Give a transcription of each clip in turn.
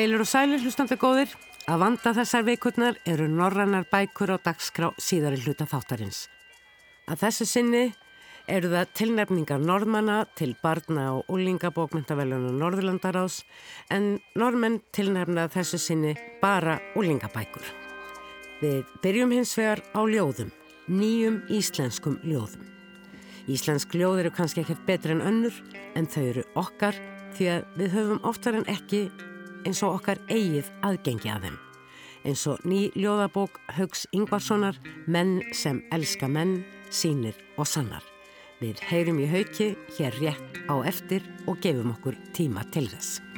Heilur og sælir hlustandi góðir, að vanda þessar veikurnar eru norrannar bækur á dagskrá síðari hluta þáttarins. Að þessu sinni eru það tilnefningar norðmanna til barna og úlingabókmyndavelunum Norðurlandarás en norðmenn tilnefna þessu sinni bara úlingabækur. Við byrjum hins vegar á ljóðum, nýjum íslenskum ljóðum. Íslensk ljóð eru kannski ekkert betur en önnur en þau eru okkar því að við höfum oftar en ekki eins og okkar eigið aðgengi að þeim. Eins og ný ljóðabók Haugs Ingvarssonar Menn sem elska menn, sínir og sannar. Við heyrum í hauki hér rétt á eftir og gefum okkur tíma til þess.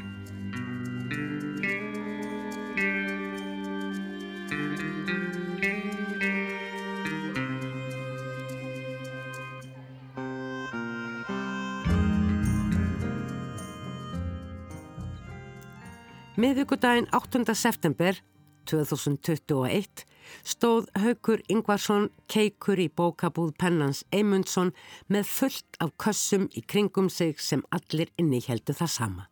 Miðvíkudaginn 8. september 2021 stóð Haugur Ingvarsson keikur í bókabúð Pennans Eymundsson með fullt af kössum í kringum sig sem allir inni heldu það sama.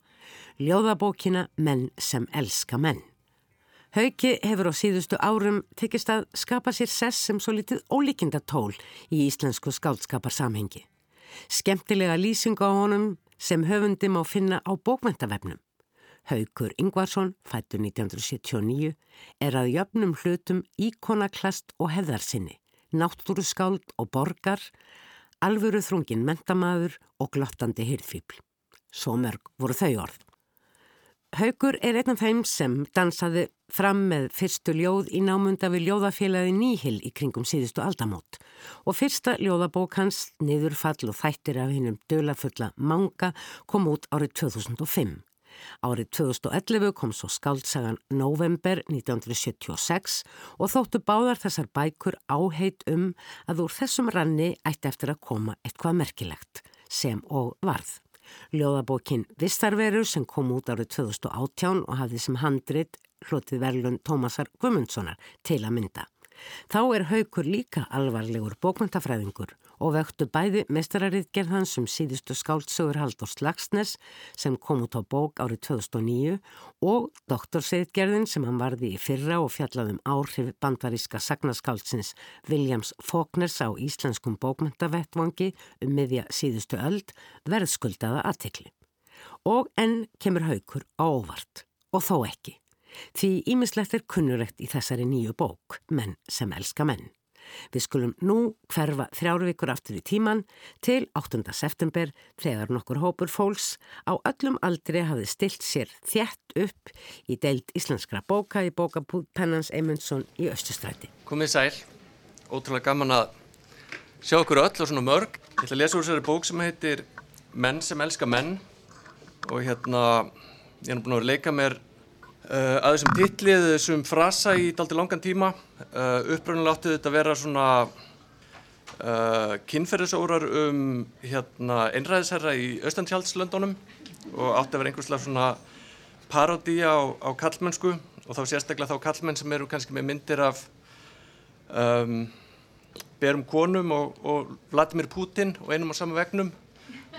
Ljóðabókina Menn sem elska menn. Hauki hefur á síðustu árum tekist að skapa sér sess sem svo litið ólíkinda tól í íslensku skáldskaparsamhengi. Skemtilega lýsingu á honum sem höfundi má finna á bókmentavefnum. Haugur Ingvarsson, fættur 1979, er að jöfnum hlutum íkonaklast og hefðarsinni, náttúru skáld og borgar, alvöru þrungin mentamaður og glottandi hyrðfýbl. Svo mörg voru þau orð. Haugur er einn af þeim sem dansaði fram með fyrstu ljóð í námunda við ljóðafélagi Nýhill í kringum síðustu aldamót og fyrsta ljóðabók hans, Niðurfall og þættir af hennum dölafulla manga, kom út árið 2005. Árið 2011 kom svo skaldsagan November 1976 og þóttu báðar þessar bækur áheit um að úr þessum ranni ætti eftir að koma eitthvað merkilegt sem og varð. Ljóðabókin Vistarveru sem kom út árið 2018 og hafði sem handrit hlotið verlun Tómasar Gumundssonar til að mynda. Þá er haukur líka alvarlegur bókmyndafræðingur og vöktu bæði mestararið gerðans um síðustu skáldsögur Haldur Slagsnes sem kom út á bók árið 2009 og doktorseitgerðin sem hann varði í fyrra og fjallaðum áhrif bandaríska sagnarskáldsins Williams Faulkners á íslenskum bókmyndavettvangi um miðja síðustu öld verðskuldaða aðtekli. Og enn kemur haukur á óvart og þó ekki. Því ímislegt er kunnuregt í þessari nýju bók, menn sem elska menn. Við skulum nú hverfa þrjárvíkur aftur í tíman til 8. september þegar nokkur hópur fólks á öllum aldri hafði stilt sér þjætt upp í deild íslenskra bóka í bókabúð Pennans Eymundsson í Östustræti. Komið sæl, ótrúlega gaman að sjá okkur öll og svona mörg. Ég ætla að lesa úr þessari bók sem heitir Menn sem elska menn og hérna ég er búin að leika mér Uh, að þessum tittlið, þessum frasa í daldi langan tíma uh, uppröðunlega átti þetta að vera svona uh, kynferðisórar um hérna, einræðisherra í Östantjálslöndunum og átti að vera einhverslega svona parodía á, á kallmennsku og þá sérstaklega þá kallmenn sem eru kannski með myndir af um, berum konum og, og Vladimir Putin og einum á sama vegnum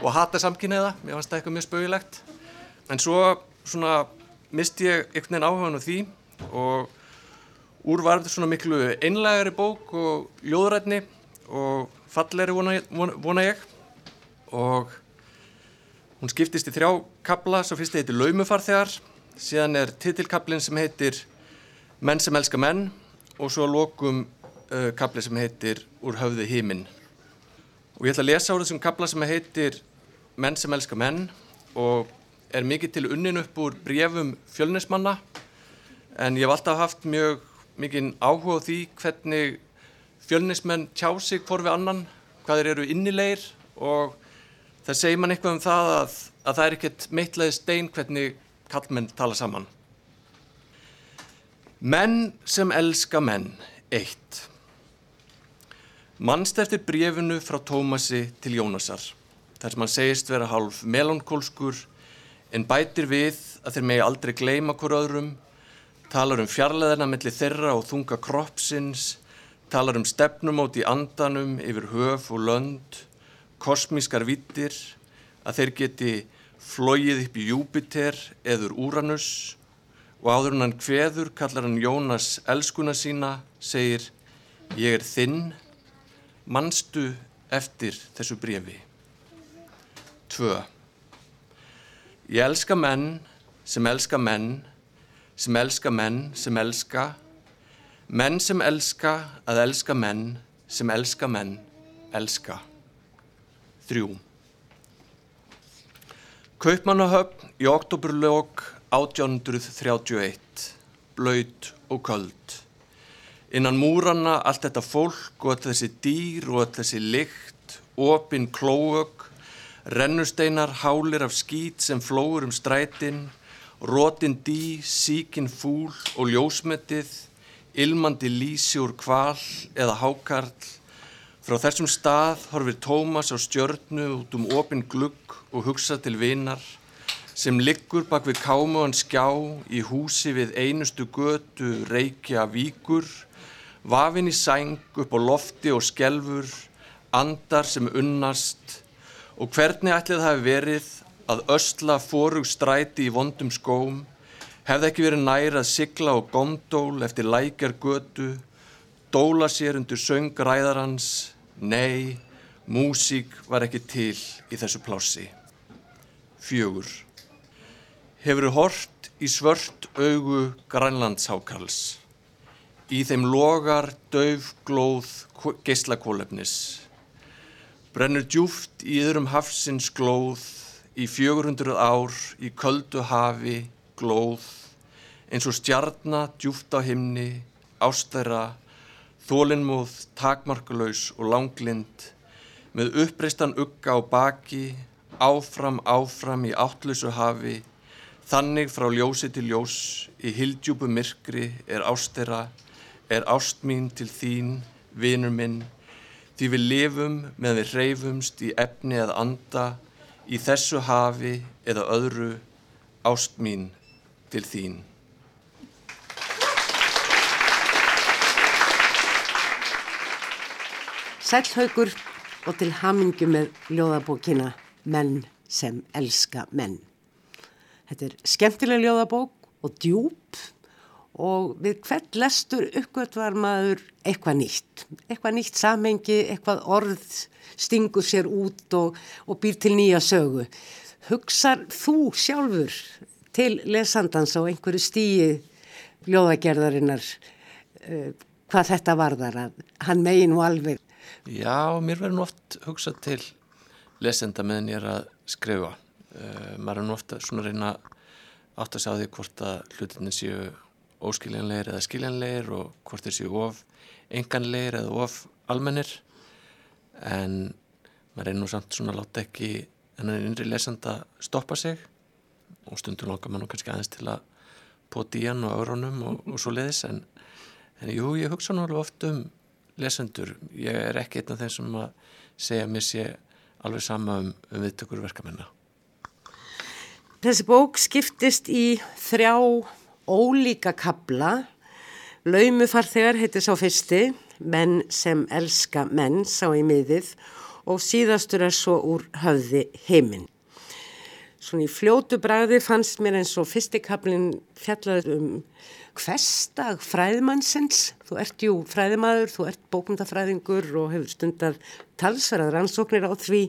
og hata samkynniða, mér fannst það eitthvað mjög spauðilegt en svo svona misti ég einhvern veginn áhugan á því og úr var þetta svona miklu einlægari bók og ljóðrætni og falleri vona, vona ég. Og hún skiptist í þrjá kabla svo fyrst heitir Laumufarþegar síðan er titilkablin sem heitir Menn sem elska menn og svo lokum uh, kabli sem heitir Úr höfði híminn og ég ætla að lesa úr þessum kabla sem heitir Menn sem elska menn og er mikið til unnin upp úr brefum fjölnismanna en ég hef alltaf haft mjög mikið áhuga á því hvernig fjölnismenn tjá sig hvort við annan, hvað þeir eru innilegir og það segir mann eitthvað um það að, að það er ekkert meitlaði stein hvernig kallmenn tala saman. Menn sem elska menn, eitt. Mannst eftir brefinu frá Tómasi til Jónasar, þar sem hann segist vera hálf melankólskur en bætir við að þeir megi aldrei gleima hver öðrum, talar um fjarlæðina melli þeirra og þunga kroppsins, talar um stefnumót í andanum yfir höf og lönd, kosmískar vittir, að þeir geti flóið upp í Júpiter eður Úranus og áður hann hveður kallar hann Jónas elskuna sína, segir ég er þinn, mannstu eftir þessu brefi. 2. Ég elska menn sem elska menn, sem elska menn sem elska, menn sem elska að elska menn sem elska menn, elska. 3. Kaupmannahöfn í oktoberljók 1831, blöyt og köld. Innan múranna allt þetta fólk og þessi dýr og þessi lykt, opinn klóög, Rennusteinar hálir af skít sem flóur um strætin, rótin dí, síkin fúl og ljósmetið, ilmandi lísi úr kval eða hákarl. Frá þessum stað horfir Tómas á stjörnu út um opin glugg og hugsa til vinar sem liggur bak við kámuðan skjá í húsi við einustu götu reykja víkur, vafin í sæng upp á lofti og skelfur, andar sem unnast, og hvernig ætlið það verið að ösla fórug stræti í vondum skóm, hefði ekki verið næra að sigla og gondól eftir lækjar götu, dóla sér undir söngræðarans, nei, músík var ekki til í þessu plássi. Fjögur. Hefur hort í svört augu grænlandshákals. Í þeim logar döf glóð geyslakólefnis brennur djúft í yðrum hafsins glóð, í 400 ár, í köldu hafi, glóð, eins og stjarnar djúft á himni, ástæra, þólinnmóð, takmarkulegs og langlind, með uppreistan ugga á baki, áfram, áfram í áttlösu hafi, þannig frá ljósi til ljós, í hildjúbu myrkri er ástæra, er ást mín til þín, vinur minn, Því við lifum með við hreyfumst í efni eða anda í þessu hafi eða öðru ást mín til þín. Sælhaugur og til hamingu með ljóðabókina Menn sem elska menn. Þetta er skemmtileg ljóðabók og djúb og við hvert lestur uppgötvar maður eitthvað nýtt, eitthvað nýtt samhengi, eitthvað orð stingur sér út og, og býr til nýja sögu. Hugsar þú sjálfur til lesandans á einhverju stíi ljóðagerðarinnar uh, hvað þetta varðar að hann megin og alveg? Já, mér verður nú oft hugsað til lesenda meðan ég er að skrifa. Uh, maður er nú ofta svona reyna átt að sjá því hvort að hlutinni séu óskiljanleir eða skiljanleir og hvort séu of enganleir eða of almennir. En maður er nú samt svona láta ekki enn innri lesanda stoppa sig og stundum langar maður kannski aðeins til að poti í hann og áronum og, og svo leiðis en, en jú, ég hugsa nú alveg oft um lesendur, ég er ekki einn af þeim sem að segja mér sé alveg sama um, um viðtökur verkamennar Þessi bók skiptist í þrjá ólíka kabla. Laumufarþegar heitir sá fyrsti, menn sem elska menn sá í miðið og síðastur er svo úr höfði heiminn. Svona í fljótu bræði fannst mér eins og fyrstikablin fjallaður um hverstag fræðmannsins. Þú ert jú fræðimaður, þú ert bókundafræðingur og hefur stundar talsverðar ansóknir á því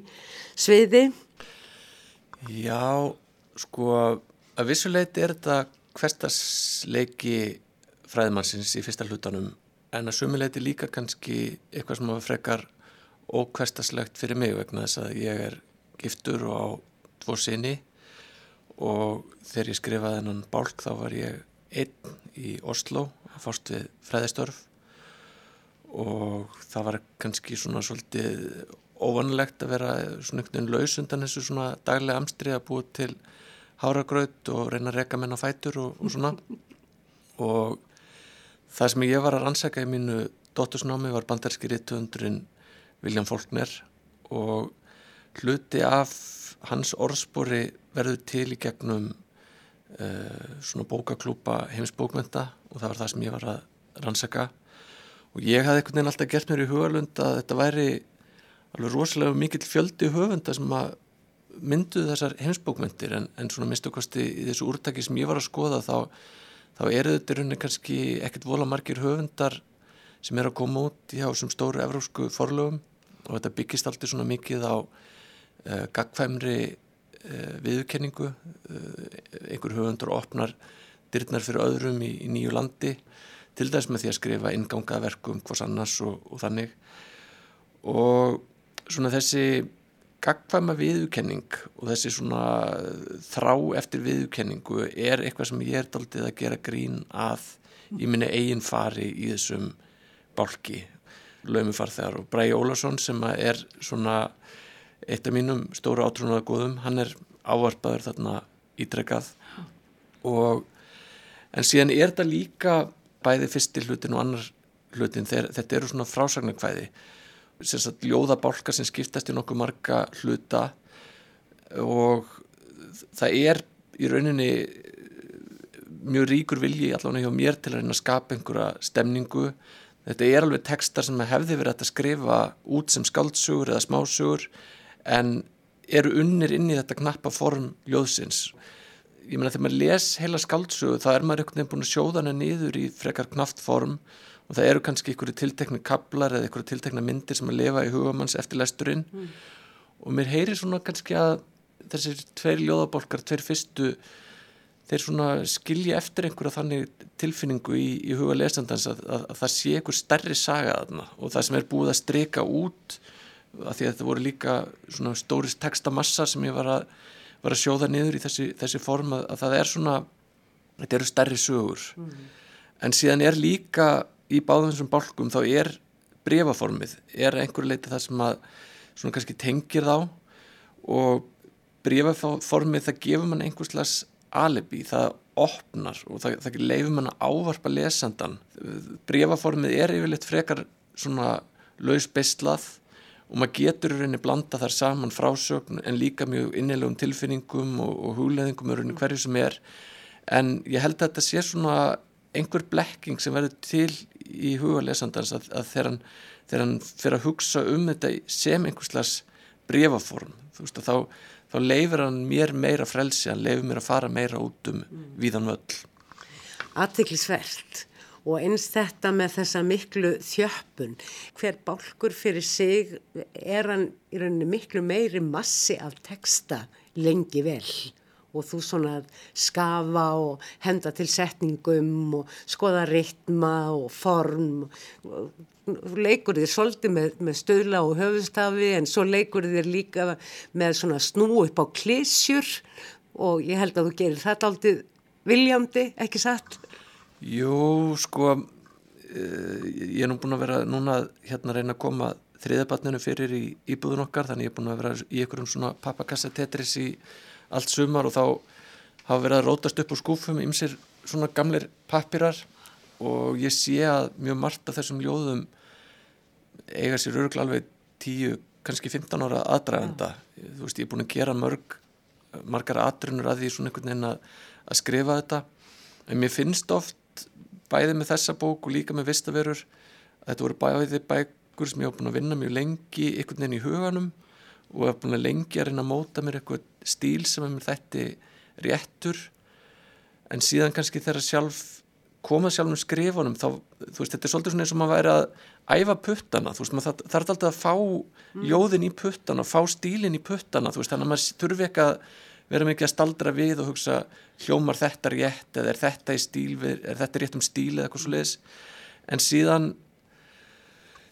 sviði. Já, sko að vissuleiti er þetta hverstasleiki fræðmannsins í fyrsta hlutanum en að sumuleiti líka kannski eitthvað sem hafa frekar ókverstaslegt fyrir mig vegna þess að ég er giftur og á tvo sinni og þegar ég skrifaði hennan bálk þá var ég einn í Oslo að fást við fræðistörf og það var kannski svona svolítið óvanlegt að vera svona einhvern veginn laus undan þessu svona daglega amstri að búa til háragraut og reyna að reka menn á fætur og, og svona. Og það sem ég var að rannsaka í mínu dóttursnámi var banderski rittuundurinn Viljan Folkner og hluti af hans orðspori verður til í gegnum uh, svona bókaklúpa heimisbókmenta og það var það sem ég var að rannsaka. Og ég hafði einhvern veginn alltaf gert mér í hugalund að þetta væri alveg rosalega mikill fjöldi höfunda sem að mynduð þessar heimsbókmyndir en, en svona minnstu kosti í þessu úrtaki sem ég var að skoða þá, þá eru þetta rauninni kannski ekkert vola margir höfundar sem er að koma út í þessum stóru evrósku forlögum og þetta byggist alltaf svona mikið á uh, gagfæmri uh, viðurkenningu. Uh, einhver höfundur opnar dyrnar fyrir öðrum í, í nýju landi til þess með því að skrifa ingangaverkum hvors annars og, og þannig. Og svona þessi gagfæma viðurkenning og þessi svona þrá eftir viðurkenningu er eitthvað sem ég er daldið að gera grín að í minni eigin fari í þessum bálki. Laumifarþegar og Bræi Ólarsson sem er svona eitt af mínum stóru átrúnaðagóðum hann er ávarpaður þarna ítrekkað og en síðan er þetta líka bæði fyrsti hlutin og annar hlutin þegar þetta eru svona frásagnarkvæði sagt ljóðabálka sem skiptast í nokkuð marga hluta og það er í rauninni mjög ríkur vilji allavega hjá mér til að reyna að skapa einhverja stemningu. Þetta er alveg textar sem hefði verið að skrifa út sem skaldsugur eða smásugur en eru unnir inn í þetta knappa form ljóðsins. Ég meina þegar maður les heila skaldsugu þá er maður einhvern veginn búin að sjóða hana niður í frekar knaft form og það eru kannski einhverju tiltekni kablar eða einhverju tiltekna myndir sem að lifa í hugamanns eftir lesturinn mm. og mér heyri svona kannski að þessir tveir ljóðabolkar, tveir fyrstu þeir svona skilja eftir einhverja þannig tilfinningu í, í huga lesandans að, að, að það sé einhver stærri saga þarna og það sem er búið að streka út að því að þetta voru líka svona stórist textamassa sem ég var að, var að sjóða niður í þessi, þessi form að, að það er svona þetta eru stærri sögur mm. en síðan er líka í báðum þessum bálkum þá er brefaformið er einhverju leiti það sem að svona kannski tengir þá og brefaformið það gefur mann einhverslas alibi, það opnar og það, það leifir mann að ávarpa lesandan. Brefaformið er yfirleitt frekar svona laus beislað og maður getur rauninni blanda þar saman frásögn en líka mjög innilegum tilfinningum og, og hugleðingum rauninni hverju sem er en ég held að þetta sé svona einhver blekking sem verður til í huga lesandans að, að þegar hann, þegar hann fyrir að hugsa um þetta sem einhverslas brefaform þú veist að þá þá leifir hann mér meira frelsi, hann leifir mér að fara meira út um mm. viðan völl. Aðtiklisvert og eins þetta með þessa miklu þjöppun, hver bálkur fyrir sig er hann í rauninni miklu meiri massi af texta lengi vel og þú svona skafa og henda til setningum og skoða ritma og form og leikur þér svolítið með, með stöðla og höfustafi en svo leikur þér líka með svona snú upp á klísjur og ég held að þú gerir þetta aldrei viljandi, ekki satt? Jú, sko uh, ég er nú búin að vera núna hérna að reyna að koma þriðabatninu fyrir í íbúðun okkar þannig ég er búin að vera í einhverjum svona pappakassatetris í allt sumar og þá hafa verið að rótast upp úr skúfum ymsir svona gamlir pappirar og ég sé að mjög margt af þessum ljóðum eiga sér örgla alveg 10, kannski 15 ára aðdraganda. Ja. þú veist ég er búin að gera mörg margar aðrunur að því svona einhvern veginn að, að skrifa þetta. En mér finnst oft bæði með þessa bók og líka með vistaverur að þetta voru bæði bækur sem ég hef búin að vinna mjög lengi einhvern veginn í huganum og hef búin að lengi að reyna að móta mér eitthvað stíl sem er mér þætti réttur en síðan kannski þegar sjálf komað sjálf um skrifunum þá, þú veist, þetta er svolítið svona eins og maður væri að æfa puttana, þú veist, maður þarf alltaf að fá mm. ljóðin í puttana, fá stílin í puttana, þú veist, þannig að maður þurfi ekki að vera mikið að staldra við og hugsa hljómar þetta rétt eða er þetta í stíl, er þetta rétt um stíl eða eitthvað svo leiðis, en síðan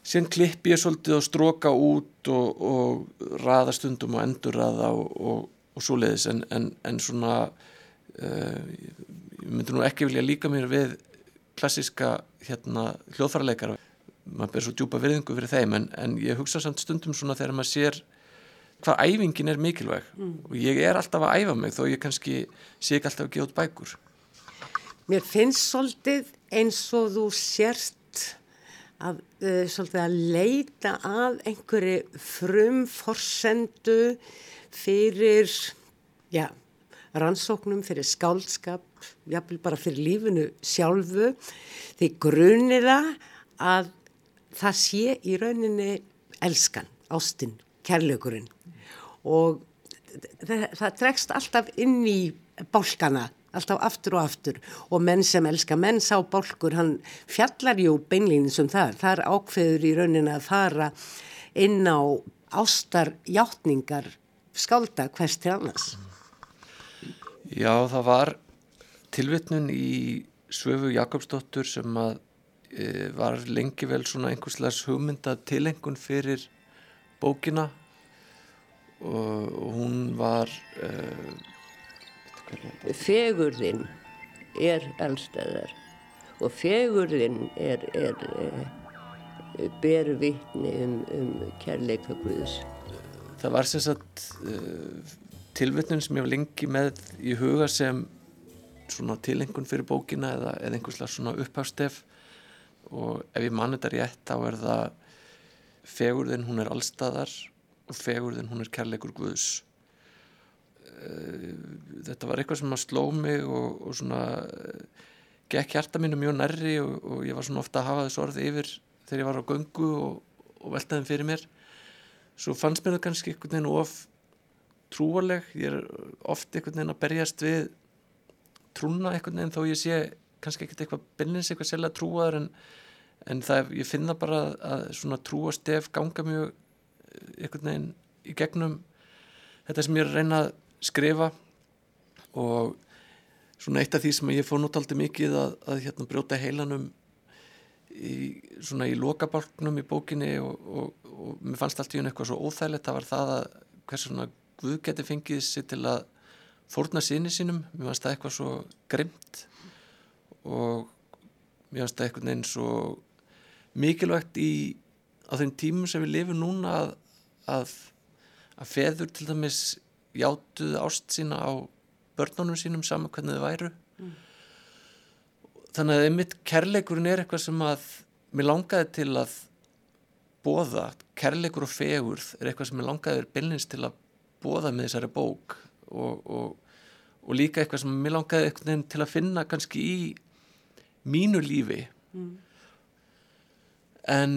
síðan klippi ég svolítið og stróka út og, og raða stundum og endur raða og, og, og svo leiðis en, en, en svona uh, ég myndi nú ekki vilja líka mér við klassiska hérna, hljóðfærarleikar maður ber svo djúpa virðingu fyrir þeim en, en ég hugsa samt stundum svona þegar maður sér hvað æfingin er mikilvæg. Mm. og ég er alltaf að æfa mig þó ég kannski sé ekki alltaf að gefa út bækur. Mér finnst svolítið eins og þú sérst að, uh, að leita að einhverju frumforsendu fyrir já, rannsóknum, fyrir skálskap jáfnvel bara fyrir lífinu sjálfu. Því grunniða að það sé í rauninni elskan, ástinn, kærleikurinn. Og það, það dregst alltaf inn í bálkana alltaf aftur og aftur. Og menn sem elska menn sá bólkur, hann fjallar jú beinlýnins um það, þar ákveður í rauninni að fara inn á ástarjáttningar skálda hvers til annars. Já, það var tilvittnun í Svöfu Jakobsdóttur sem að e, var lengi vel svona einhverslegs hugmynda tilengun fyrir bókina. Og, og hún var e, Fegurðin er allstæðar og fegurðin er, er, er ber vittni um, um kærleika Guðs. Það var sem sagt uh, tilvittnun sem ég var lengi með í huga sem svona tilengun fyrir bókina eða, eða einhverslega svona upphafstef og ef ég mann þetta rétt þá er það fegurðin hún er allstæðar og fegurðin hún er kærleikur Guðs þetta var eitthvað sem að sló mig og, og svona gekk hjarta mínu mjög nærri og, og ég var svona ofta að hafa þessu orði yfir þegar ég var á göngu og, og veltaðum fyrir mér. Svo fannst mér það kannski einhvern veginn of trúaleg ég er oft einhvern veginn að berjast við trúna einhvern veginn þó ég sé kannski ekkert eitthvað byrnins eitthvað selga trúaður en, en það ég finna bara að svona trúastef ganga mjög einhvern veginn í gegnum. Þetta sem ég er að reyna að skrifa og svona eitt af því sem ég fór nútaldi mikið að, að hérna brjóta heilanum í, svona í lokabalknum í bókinni og, og, og mér fannst allt í hún eitthvað svo óþægilegt. Það var það að hvers svona Guð geti fengið sér til að fórna síni sínum, mér fannst það eitthvað svo grimt og mér fannst það eitthvað neins svo mikilvægt í á þeim tímum sem við lifum núna að, að, að feður til dæmis játuðu ást sína á börnunum sínum saman hvernig þau væru mm. þannig að einmitt kærleikurinn er eitthvað sem að mér langaði til að bóða, kærleikur og fegurð er eitthvað sem mér langaði bylnins til að bóða með þessari bók og, og, og líka eitthvað sem mér langaði til að finna kannski í mínu lífi mm. en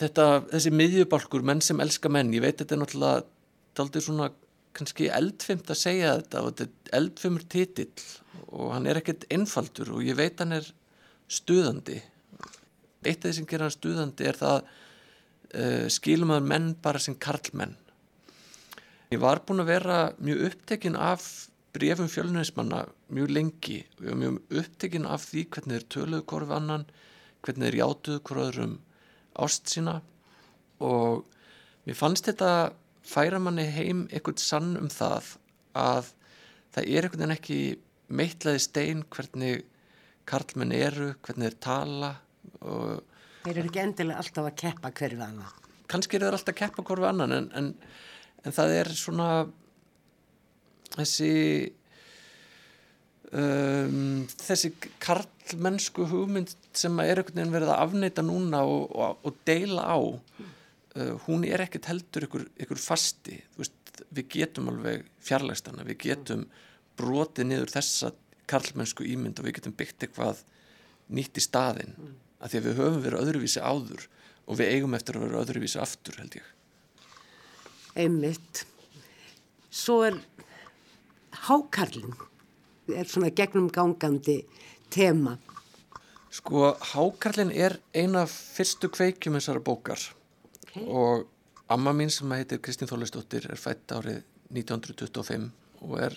þetta, þessi miðjubalkur menn sem elska menn, ég veit þetta er náttúrulega aldrei svona kannski eldfimt að segja þetta og þetta er eldfimur titill og hann er ekkert einfaldur og ég veit hann er stuðandi. Eitt af því sem gerir hann stuðandi er það uh, skilum að menn bara sem karlmenn. Ég var búin að vera mjög upptekinn af brefum fjölnunismanna mjög lengi og ég var mjög upptekinn af því hvernig þeir töluðu korfi annan hvernig þeir játuðu korfiður um ást sína og mér fannst þetta færa manni heim eitthvað sann um það að það er einhvern veginn ekki meitlaði stein hvernig karlmenn eru, hvernig þeir tala og Þeir eru ekki endilega alltaf að keppa hverju annan. Kanski eru þeir alltaf að keppa hverju annan en, en, en það er svona þessi um, þessi karlmennsku hugmynd sem er einhvern veginn verið að afneita núna og, og, og deila á uh, hún er ekkert heldur ykkur, ykkur fasti veist, við getum alveg fjarlægstana við getum brotið niður þessa karlmennsku ímynd og við getum byggt eitthvað nýtt í staðin mm. af því að við höfum verið öðruvísi áður og við eigum eftir að vera öðruvísi aftur held ég. Einmitt. Svo er hákarlinn er svona gegnum gangandi tema. Sko hákarlinn er eina fyrstu kveikjum þessara bókar okay. og amma mín sem heitir Kristín Þorleistóttir er fætt árið 1925 og er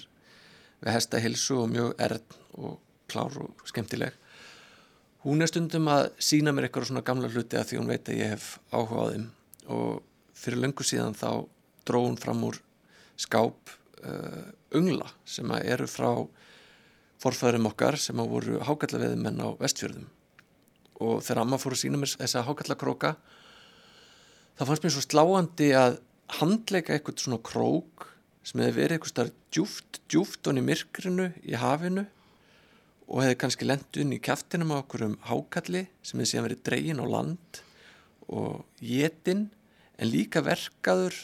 við hesta hilsu og mjög erð og klár og skemmtileg. Hún er stundum að sína mér eitthvað svona gamla hluti að því hún veit að ég hef áhuga á þeim. Og fyrir löngu síðan þá dró hún fram úr skáp uh, ungla sem eru frá forfæðurum okkar sem að voru hákallaveðumenn á vestfjörðum. Og þegar amma fór að sína mér þessa hákallakróka það fannst mér svo sláandi að handleika eitthvað svona krók sem hefði verið eitthvað starf djúft, djúft onni myrkrinu í hafinu og hefði kannski lendun í kæftinum á okkur um hákalli sem hefði síðan verið dregin á land og jétin en líka verkaður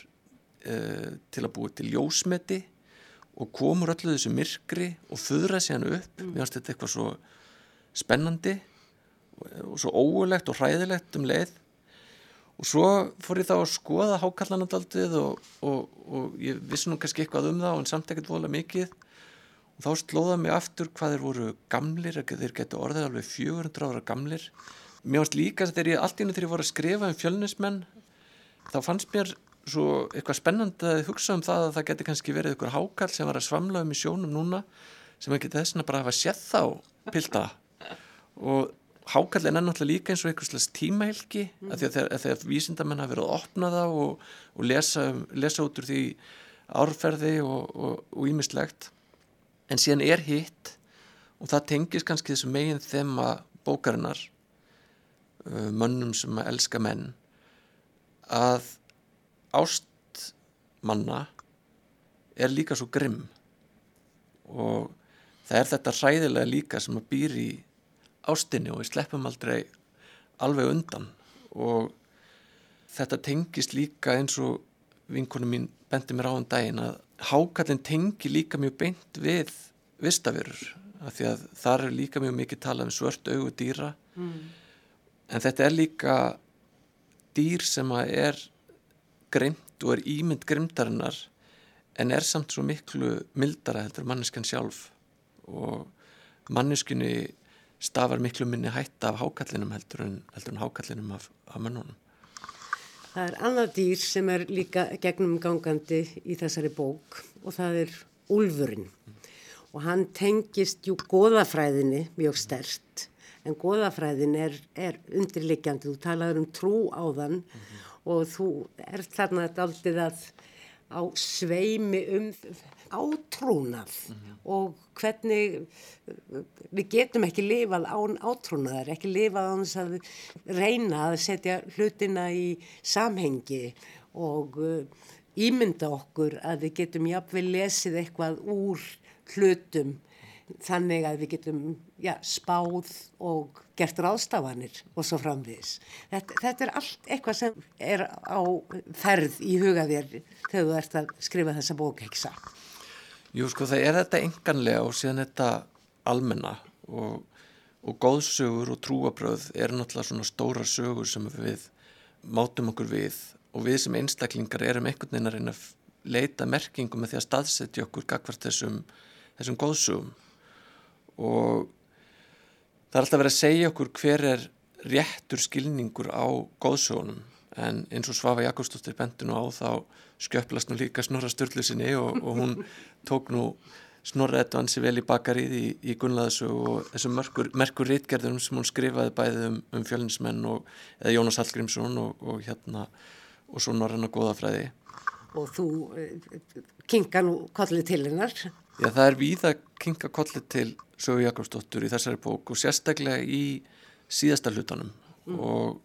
uh, til að búið til ljósmeti og komur öllu þessu myrkri og föðra síðan upp mm. mér finnst þetta eitthvað svo spennandi og svo óulegt og hræðilegt um leið og svo fór ég þá að skoða hákallanandaldið og, og, og ég vissi nú kannski eitthvað um það en samt ekkert volið mikið. Og þá slóða mig aftur hvað þeir voru gamlir, þeir getur orðið alveg 400 ára gamlir. Mér fannst líka þegar ég allt í nú þegar ég voru að skrifa um fjölnismenn þá fannst mér svo eitthvað spennandi að hugsa um það að það geti kannski verið einhver hákall sem var að svamla um í sjónum núna sem ekki þess að bara hafa sett þá pilda og hákallin er náttúrulega líka eins og einhvers slags tímahelgi mm. að þegar, þegar vísindamenn hafa verið að opna það og, og lesa, lesa út úr því árferði og ímislegt en síðan er hitt og það tengis kannski þessu meginn þema bókarinnar uh, mönnum sem að elska menn að ást manna er líka svo grimm og það er þetta hræðilega líka sem að býr í ástinni og við sleppum aldrei alveg undan. Og þetta tengist líka eins og vinkunum mín bendi mér á um daginn að hákallin tengi líka mjög beint við vistavirur af því að þar er líka mjög mikið talað um svört augu dýra. Mm. en þetta er líka dýr sem að er grimt og er ímynd grimdarinnar en er samt svo miklu mildara heldur manneskan sjálf. Og manneskunni stafar miklu minni hætta af hákallinum heldur en, heldur en hákallinum af, af mönnunum. Það er annað dýr sem er líka gegnum gangandi í þessari bók og það er Úlfurinn mm. og hann tengist jú goðafræðinni mjög stert en goðafræðin er, er undirleikjandi, þú talaður um trú á þann mm -hmm. og þú er þarna aldrei að á sveimi um átrúnað mm -hmm. og hvernig við getum ekki lifað án átrúnaðar, ekki lifað án þess að reyna að setja hlutina í samhengi og uh, ímynda okkur að við getum jafnveg lesið eitthvað úr hlutum þannig að við getum já, spáð og gert ráðstafanir og svo framviðis. Þetta, þetta er allt eitthvað sem er á ferð í huga þér þegar þú ert að skrifa þessa bók, ekki satt? Jú, sko, það er þetta enganlega og síðan þetta almenna og, og góðsögur og trúabröð er náttúrulega svona stóra sögur sem við mátum okkur við og við sem einstaklingar erum einhvern veginn að reyna að leita merkingum með því að staðsetja okkur gagvart þessum, þessum góðsögum og það er alltaf verið að segja okkur hver er réttur skilningur á góðsögunum en eins og Svafa Jakobsdóttir bendinu á þá skjöplast nú líka Snorra Sturlusinni og, og hún tók nú Snorra ettu hansi vel í bakarið í, í Gunnlaðsög og þessum merkur, merkur rítgerðum sem hún skrifaði bæðið um, um fjölinsmenn og eða Jónas Hallgrímsson og, og hérna og svo Norranna Góðafræði Og þú eh, kinga nú kollið til hennar. Já það er við að kinga kollið til Sögu Jakobsdóttur í þessari bók og sérstaklega í síðasta hlutanum. Mm. og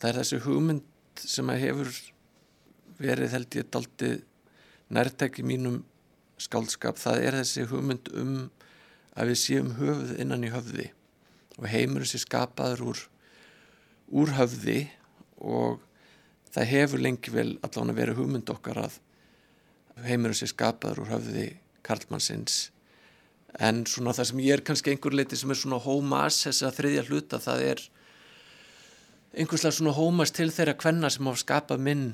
það er þessi hugmynd sem að hefur verið held ég daldi nærtæki mínum skálskap, það er þessi hugmynd um að við séum höfuð innan í höfði og heimur þessi skapaður úr, úr höfði og það hefur lengi vel allan að vera hugmynd okkar að heimur þessi skapaður úr höfði Karlmannsins. En svona það sem ég er kannski einhver leiti sem er svona hómas þess að þriðja hluta það er einhverslega svona hómas til þeirra kvenna sem hafa skapað minn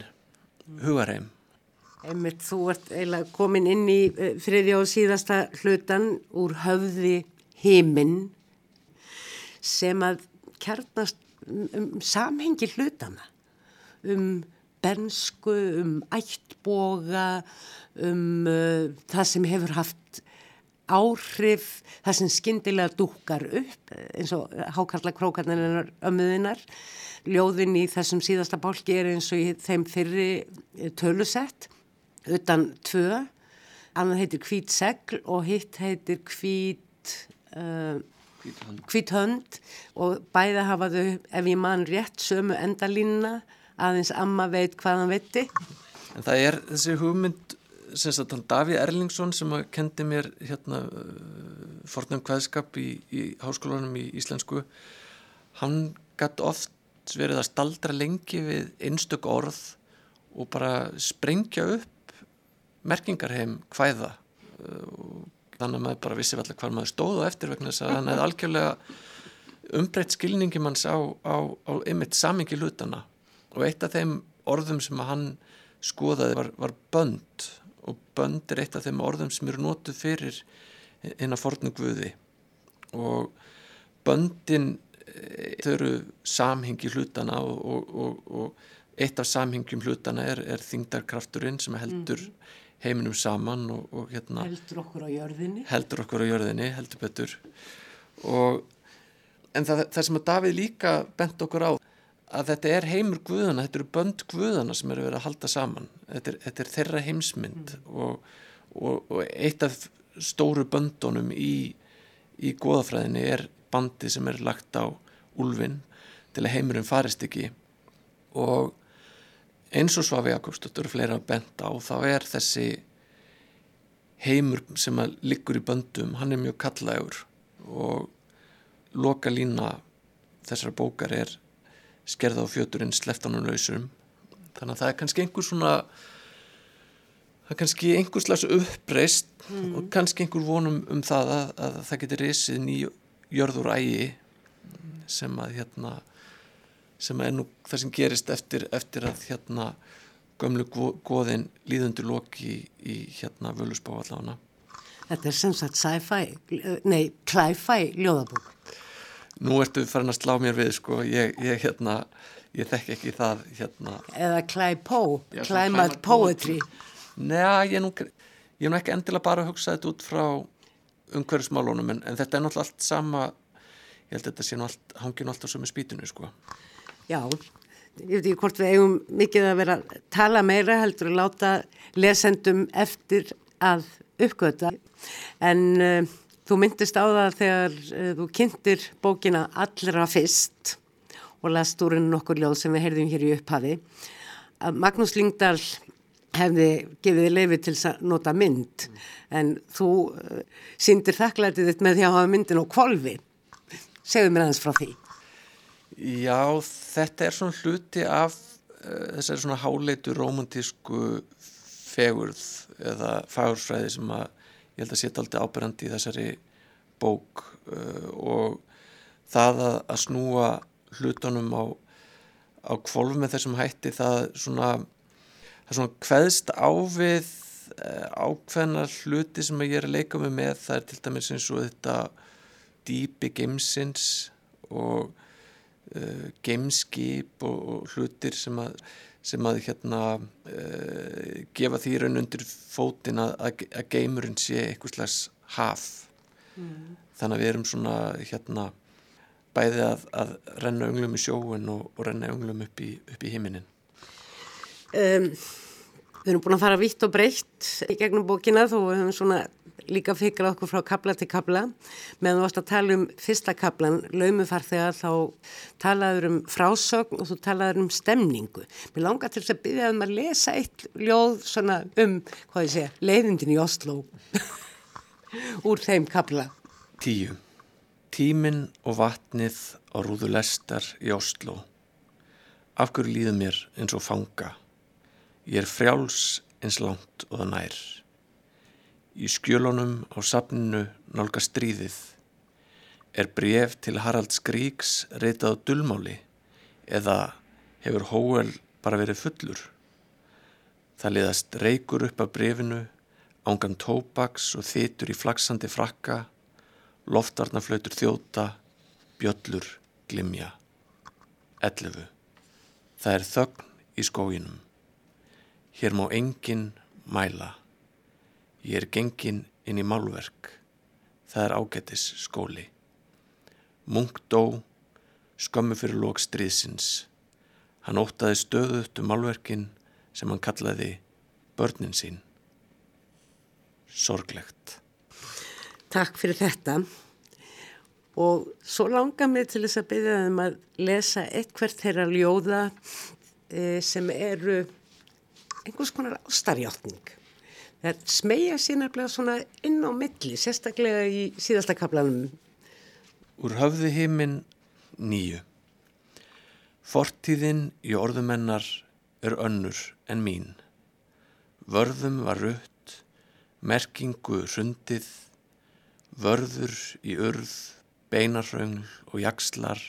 hugarheim. Einmitt, þú ert eiginlega komin inn í uh, þriðja og síðasta hlutan úr höfði heiminn sem að kjarnast um, um samhengi hlutana um bensku, um ættboga um uh, það sem hefur haft áhrif það sem skindilega dúkar upp eins og hákarla krókarnar ömmuðinar ljóðin í þessum síðasta bálki er eins og í þeim fyrri eh, tölusett utan tvö. Annan heitir hvít segl og hitt heitir hvít uh, hvít hönd. Og bæða hafaðu ef ég man rétt sömu endalínna aðeins amma veit hvað hann veitti. En það er þessi hugmynd sem sagt hann Daví Erlingsson sem kendi mér hérna fornum hvaðskap í, í háskólanum í íslensku hann gætt oft verið að staldra lengi við einstök orð og bara sprengja upp merkingarheim hvaða þannig að maður bara vissi allir hvað maður stóð og eftir vegna þess að hann hefði algjörlega umbreytt skilningi manns á, á, á ymitt samingi hlutana og eitt af þeim orðum sem hann skoðaði var, var bönd og bönd er eitt af þeim orðum sem eru nótuð fyrir inn að fornu guði. Og böndin eh, þau eru samhengi hlutana og, og, og, og eitt af samhengjum hlutana er, er þingdarkrafturinn sem heldur mm. heiminum saman og hérna heldur okkur á jörðinni. heldur okkur á jörðinni, heldur betur. Og en það, það sem að Davíð líka bent okkur á að þetta er heimur guðana, þetta eru bönd guðana sem eru verið að halda saman þetta er, þetta er þeirra heimsmynd mm. og, og, og eitt af stóru böndunum í, í góðafræðinni er bandi sem er lagt á úlfin til að heimurinn farist ekki og eins og Svafi Jakobsdóttur og fleira bent á þá er þessi heimur sem að liggur í böndum, hann er mjög kallægur og loka lína þessar bókar er skerða á fjöturinn sleftanum lausum. Þannig að það er kannski einhver svona það er kannski einhver slags uppreist mm. og kannski einhver vonum um það að, að það getur risið nýjörður ægi sem að hérna sem að er nú það sem gerist eftir, eftir að hérna gömlu góðin líðundur loki í, í hérna völusbá allavega. Þetta er sem sagt sci-fi, nei, cli-fi ljóðabók nú ertu farin að slá mér við sko, ég, ég hérna ég þekk ekki það hérna. Eða Cly-Po, Climate Poetry. Nei, ég nú ég nú ekki endilega bara að hugsa þetta út frá umhverfsmálunum en, en þetta er náttúrulega allt sama. Ég held að þetta sé nú allt, hangi nú alltaf sem er spýtunu sko. Já, ég veit ekki hvort við eigum mikið að vera að tala meira heldur að láta lesendum eftir að uppgöta en uh, Þú myndist á það þegar uh, þú kynntir bókina allra fyrst og last úr henni nokkur ljóð sem við heyrðum hér í upphafi að Magnús Lyngdal hefði gefið leifi til að nota mynd en þú uh, síndir þakklætið þitt með því að hafa myndin á kvolvi. Segðu mér aðeins frá því. Já, þetta er svona hluti af uh, þessari svona háleitu romantísku fegurð eða fagursfræði sem að ég held að setja alltaf ábyrgandi í þessari bók uh, og það að, að snúa hlutunum á, á kvolv með þessum hætti það svona, það svona hveðst ávið uh, ákveðnar hluti sem ég er að leika mig með. Það er til dæmis eins og þetta dýpi geimsins og uh, geimskip og, og hlutir sem að sem að hérna uh, gefa því raun undir fótin að, að geimurinn sé einhvers slags haf mm. þannig að við erum svona hérna bæði að, að renna unglum í sjóun og, og renna unglum upp í, upp í heiminin um, Við erum búin að fara vitt og breytt í gegnum bókina þó við höfum svona líka fikrað okkur frá kabla til kabla meðan þú varst að tala um fyrsta kablan laumufarþegar þá talaður um frásögn og þú talaður um stemningu. Mér langar til þess að byrja um að lesa eitt ljóð svona um, hvað ég segja, leiðindin í Oslo úr þeim kabla. Tíu. Tíminn og vatnið á rúðu lestar í Oslo. Af hverju líður mér eins og fanga? Ég er frjáls eins langt og það nær. Í skjölunum á safninu nálga stríðið er bref til Harald Skríks reytað á dullmáli eða hefur Hóel bara verið fullur. Það liðast reykur upp af brefinu, ángan tópaks og þitur í flaksandi frakka, loftarnaflautur þjóta, bjöllur, glimja. 11. Það er þögn í skóginum. Hér má enginn mæla. Ég er gengin inn í málverk. Það er ágættis skóli. Munk dó, skömmu fyrir lók stríðsins. Hann ótaði stöðut um málverkin sem hann kallaði börnin sín. Sorglegt. Takk fyrir þetta. Og svo langar mér til þess að byrja um að lesa eitthvert þeirra ljóða eh, sem eru einhvers konar ástarjáttning það smegja sínarlega svona inn á milli, sérstaklega í síðasta kaplanum. Úr höfðu heiminn nýju. Fortíðin í orðumennar er önnur en mín. Vörðum var rutt, merkingu rundið, vörður í urð, beinarraungl og jakslar,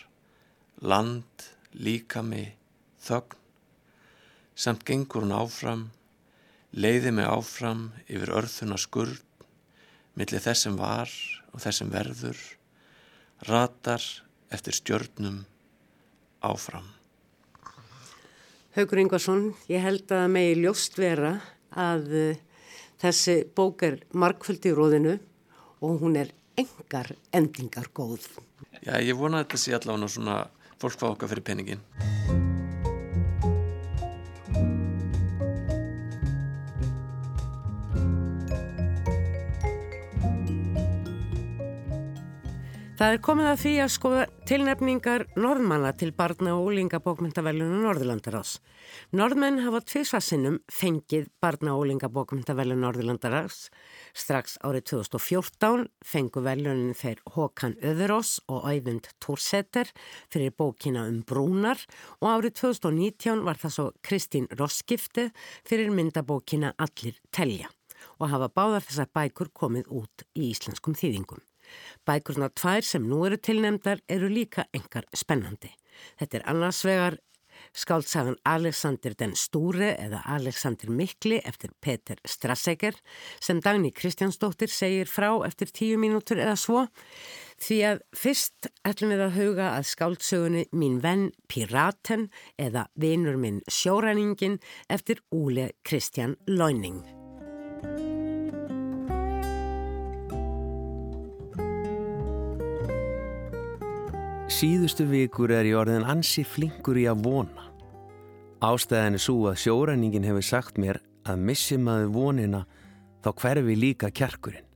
land, líkami, þögn, samt gengur hún áfram leiði mig áfram yfir örþuna skurð, millir þess sem var og þess sem verður, ratar eftir stjörnum áfram. Haugur Ingvarsson, ég held að megi ljóst vera að uh, þessi bók er markföldi í róðinu og hún er engar endingar góð. Já, ég vona að þetta sé allavega svona fólk fá okkar fyrir peningin. Það er komið að því að skoða tilnefningar norðmanna til barna og úlingabókmyndavellinu Norðurlandarás. Norðmenn hafa tviðsvarsinnum fengið barna og úlingabókmyndavellinu Norðurlandarás. Strax árið 2014 fengu vellunin þeir Håkan Öðurós og Ævind Tórsetter fyrir bókina um brúnar og árið 2019 var það svo Kristín Roskifte fyrir myndabókina Allir telja og hafa báðar þessar bækur komið út í íslenskum þýðingum. Bækurna tvær sem nú eru tilnemdar eru líka engar spennandi. Þetta er annars vegar skáltsagan Alexander den Stúre eða Alexander Mikli eftir Peter Strasseger sem Dagni Kristjánsdóttir segir frá eftir tíu mínútur eða svo því að fyrst ætlum við að huga að skáltsögunni Mín venn Piraten eða Vinur minn sjóræningin eftir Úle Kristján Lóning. Síðustu vikur er ég orðin ansi flinkur í að vona. Ástæðan er svo að sjóræningin hefur sagt mér að missi maður vonina þá hverfi líka kjarkurinn.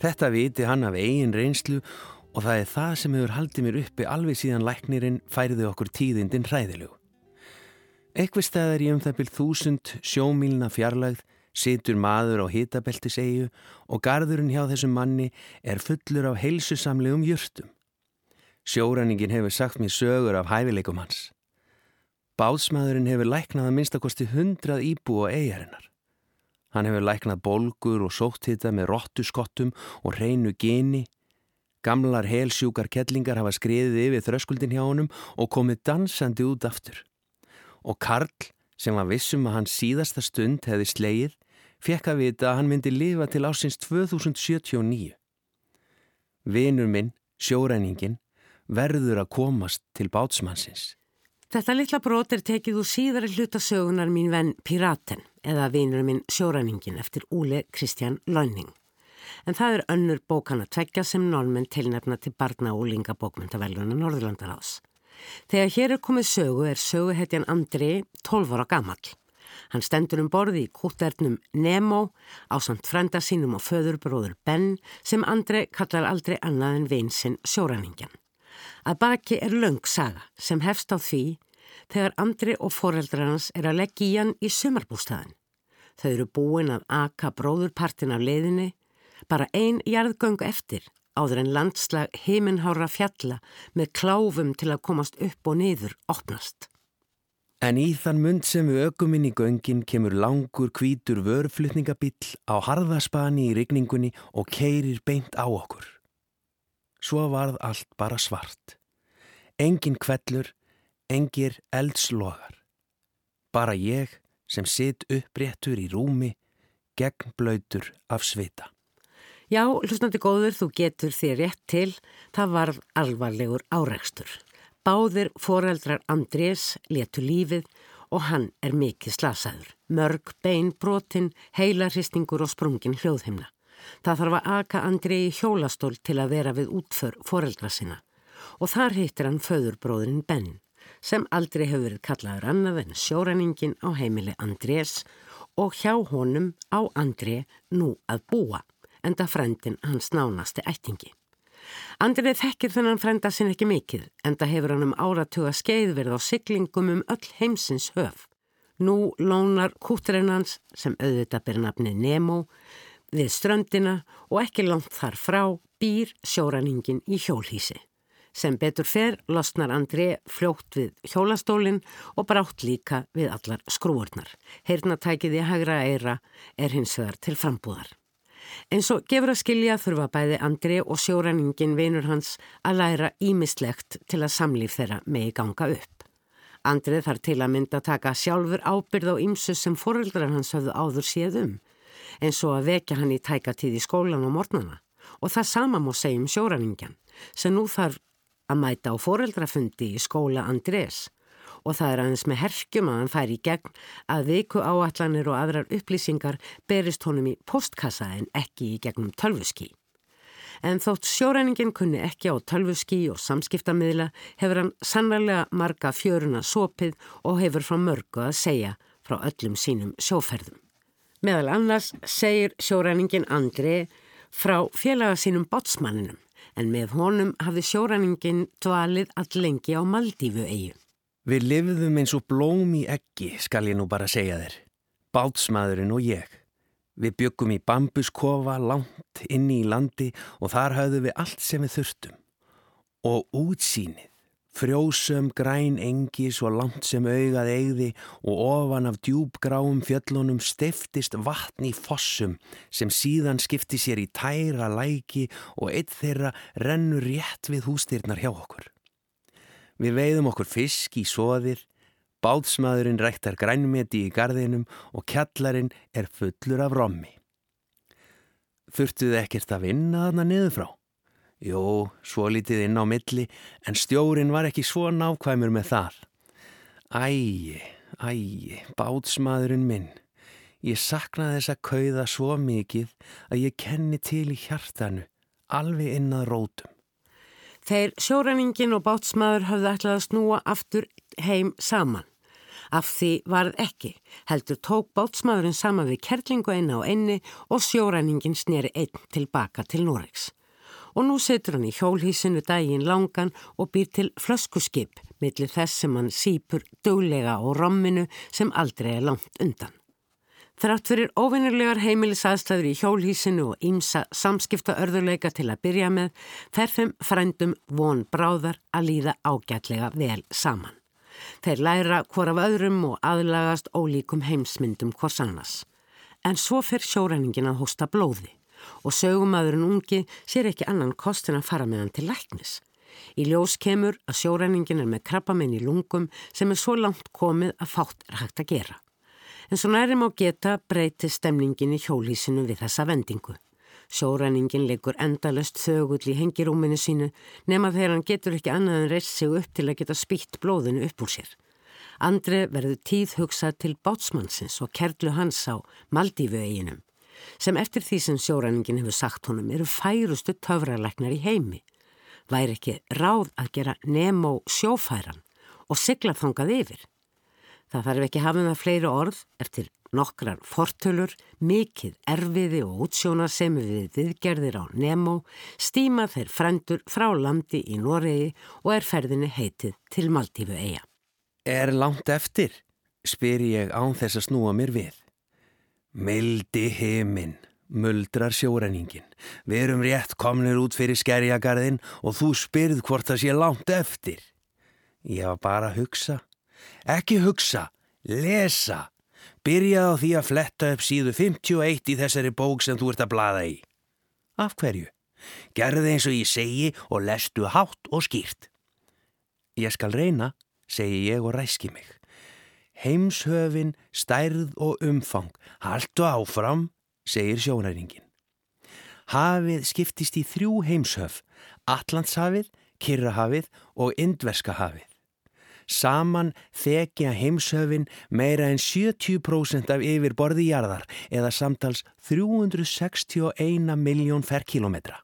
Þetta viti hann af eigin reynslu og það er það sem hefur haldið mér uppi alveg síðan læknirinn færiði okkur tíðindin hræðilegu. Ekkur staðar í um það byrð þúsund sjómílna fjarlagð situr maður á hitabeltisegu og gardurinn hjá þessum manni er fullur af heilsusamlegum jörtum. Sjóræningin hefur sagt mér sögur af hæfileikum hans. Báðsmaðurinn hefur læknað að minnstakosti hundrað íbú á eigarinnar. Hann hefur læknað bolgur og sótthita með róttuskottum og reynu geni. Gamlar helsjúkar kettlingar hafa skriðið yfir þröskuldin hjá honum og komið dansandi út aftur. Og Karl, sem var vissum að hans síðasta stund hefði sleið, fekk að vita að hann myndi lifa til ásins 2079. Vinur minn, sjóræningin, verður að komast til bátsmannsins. Þetta litla brot er tekið úr síðari hlutasögunar mín venn Piraten eða vinur minn sjóræningin eftir Úle Kristján Lönning. En það er önnur bókana tveggja sem normenn tilnefna til barna og úlinga bókmyndaveluna Norðurlandarás. Þegar hér er komið sögu er söguhetjan Andri 12 ára gammal. Hann stendur um borði í kútternum Nemo á samt frenda sínum og föðurbróður Ben sem Andri kallar aldrei annað en vinsinn sjóræningjan. Að baki er löng saga sem hefst á því þegar Andri og foreldrar hans er að leggja í hann í sumarbústæðin. Þau eru búin að aka bróðurpartin af leiðinni, bara ein jarðgöngu eftir áður en landslag heiminhára fjalla með kláfum til að komast upp og niður opnast. En í þann mund sem við ökum inn í göngin kemur langur kvítur vörflutningabill á harðaspani í rigningunni og keirir beint á okkur. Svo varð allt bara svart. Engin kvellur, engir eldslogar. Bara ég sem sitt uppréttur í rúmi, gegnblöytur af svita. Já, hlustandi góður, þú getur þér rétt til, það varð alvarlegur áreikstur. Báðir foreldrar Andrés letu lífið og hann er mikið slasaður. Mörg, bein, brotin, heilarhistingur og sprungin hljóðhimna. Það þarf að aka André í hjólastól til að vera við útför foreldra sinna og þar hittir hann föðurbróðurinn Ben sem aldrei hefur verið kallaður annað en sjóræningin á heimili Andrés og hjá honum á André nú að búa enda frendin hans nánasti ættingi. Andrið þekkir þennan frenda sinn ekki mikið enda hefur hann um áratuga skeiðverð á syklingum um öll heimsins höf. Nú lónar kúturinn hans sem auðvitað ber nafni Nemo við ströndina og ekki langt þar frá býr sjóræningin í hjólhísi. Sem betur fer losnar André fljótt við hjólastólinn og brátt líka við allar skrúurnar. Heyrnatækið í hagra eira er hins vegar til frambúðar. En svo gefur að skilja þurfa bæði André og sjóræningin vinur hans að læra ímislegt til að samlíf þeirra megi ganga upp. Andrið þarf til að mynda að taka sjálfur ábyrð á ýmsu sem foreldrar hans höfðu áður séð um. Eins og að vekja hann í tækatíð í skólan og mornana og það sama má segja um sjóræningjan sem nú þarf að mæta á foreldrafundi í skóla Andrés og það er aðeins með herkjum að hann fær í gegn að viku áallanir og aðrar upplýsingar berist honum í postkassa en ekki í gegnum tölvuski. En þótt sjóræningin kunni ekki á tölvuski og samskiptamiðla hefur hann sannlega marga fjöruna sopið og hefur frá mörgu að segja frá öllum sínum sjóferðum. Meðal annars segir sjóræningin Andri frá félaga sínum bátsmanninum en með honum hafði sjóræningin dvalið all lengi á Maldífu eigu. Við lifðum eins og blóm í eggi, skal ég nú bara segja þér. Bátsmaðurinn og ég. Við byggum í bambuskofa langt inni í landi og þar hafðu við allt sem við þurftum. Og útsýnið, frjósum græn engi svo langt sem augað eigði og ofan af djúbgráum fjöllunum stiftist vatn í fossum sem síðan skipti sér í tæra læki og eitt þeirra rennur rétt við hústyrnar hjá okkur. Við veiðum okkur fisk í soðir Bátsmaðurinn ræktar grænmeti í gardinum og kjallarinn er fullur af rommi. Þurftuð ekkert að vinna þarna niður frá? Jó, svo litið inn á milli, en stjórin var ekki svo nákvæmur með þar. Ægi, ægi, bátsmaðurinn minn. Ég sakna þess að kauða svo mikið að ég kenni til í hjartanu, alveg inn að rótum. Þeir sjóræningin og bátsmaður hafði ætlað að snúa aftur heim saman. Af því varð ekki, heldur tók bátsmaðurinn saman við kerlingu eina á einni og sjóræningin sneri einn tilbaka til Noregs. Og nú setur hann í hjólhísinu daginn langan og býr til flöskuskip millir þess sem hann sípur döglega á romminu sem aldrei er langt undan. Þrátt fyrir óvinnulegar heimilisaðstæður í hjólhísinu og ímsa samskipta örðuleika til að byrja með, þeim frændum von bráðar að líða ágætlega vel saman. Þeir læra hvora af öðrum og aðlagast ólíkum heimsmyndum hvors annars. En svo fer sjóræningin að hosta blóði og sögumadurinn ungi sér ekki annan kostin að fara með hann til læknis. Í ljós kemur að sjóræningin er með krabbamenn í lungum sem er svo langt komið að fátt er hægt að gera. En svo nærim á geta breyti stemningin í hjólísinu við þessa vendingu. Sjóræningin leikur endalust þögull í hengirúminu sínu nema þegar hann getur ekki annað en reist sig upp til að geta spýtt blóðinu upp úr sér. Andri verður tíð hugsað til bátsmannsins og kerlu hans á Maldífu eiginum sem eftir því sem sjóræningin hefur sagt honum eru færustu töfralæknar í heimi. Væri ekki ráð að gera Nemo sjófæran og sigla þangað yfir. Það þarf ekki hafum það fleiri orð eftir nokkrar fortölur, mikið erfiði og útsjónarsemi við viðgerðir á Nemo, stíma þeir frendur frá landi í Noregi og er ferðinni heitið til Maldífu eiga. Er langt eftir? spyr ég án þess að snúa mér við. Mildi heiminn, muldrar sjóræningin. Við erum rétt komnir út fyrir skerjagarðin og þú spyrð hvort það sé langt eftir. Ég var bara að hugsa. Ekki hugsa, lesa. Byrjað á því að fletta upp síðu 51 í þessari bók sem þú ert að blada í. Af hverju? Gerði eins og ég segi og lestu hátt og skýrt. Ég skal reyna, segi ég og ræski mig. Heimshöfin, stærð og umfang. Haltu áfram, segir sjónæringin. Hafið skiptist í þrjú heimshöf, Allandshafið, Kirrahafið og Indverskahafið. Saman þekja heimshöfin meira en 70% af yfir borði jarðar eða samtals 361 miljón ferrkilometra.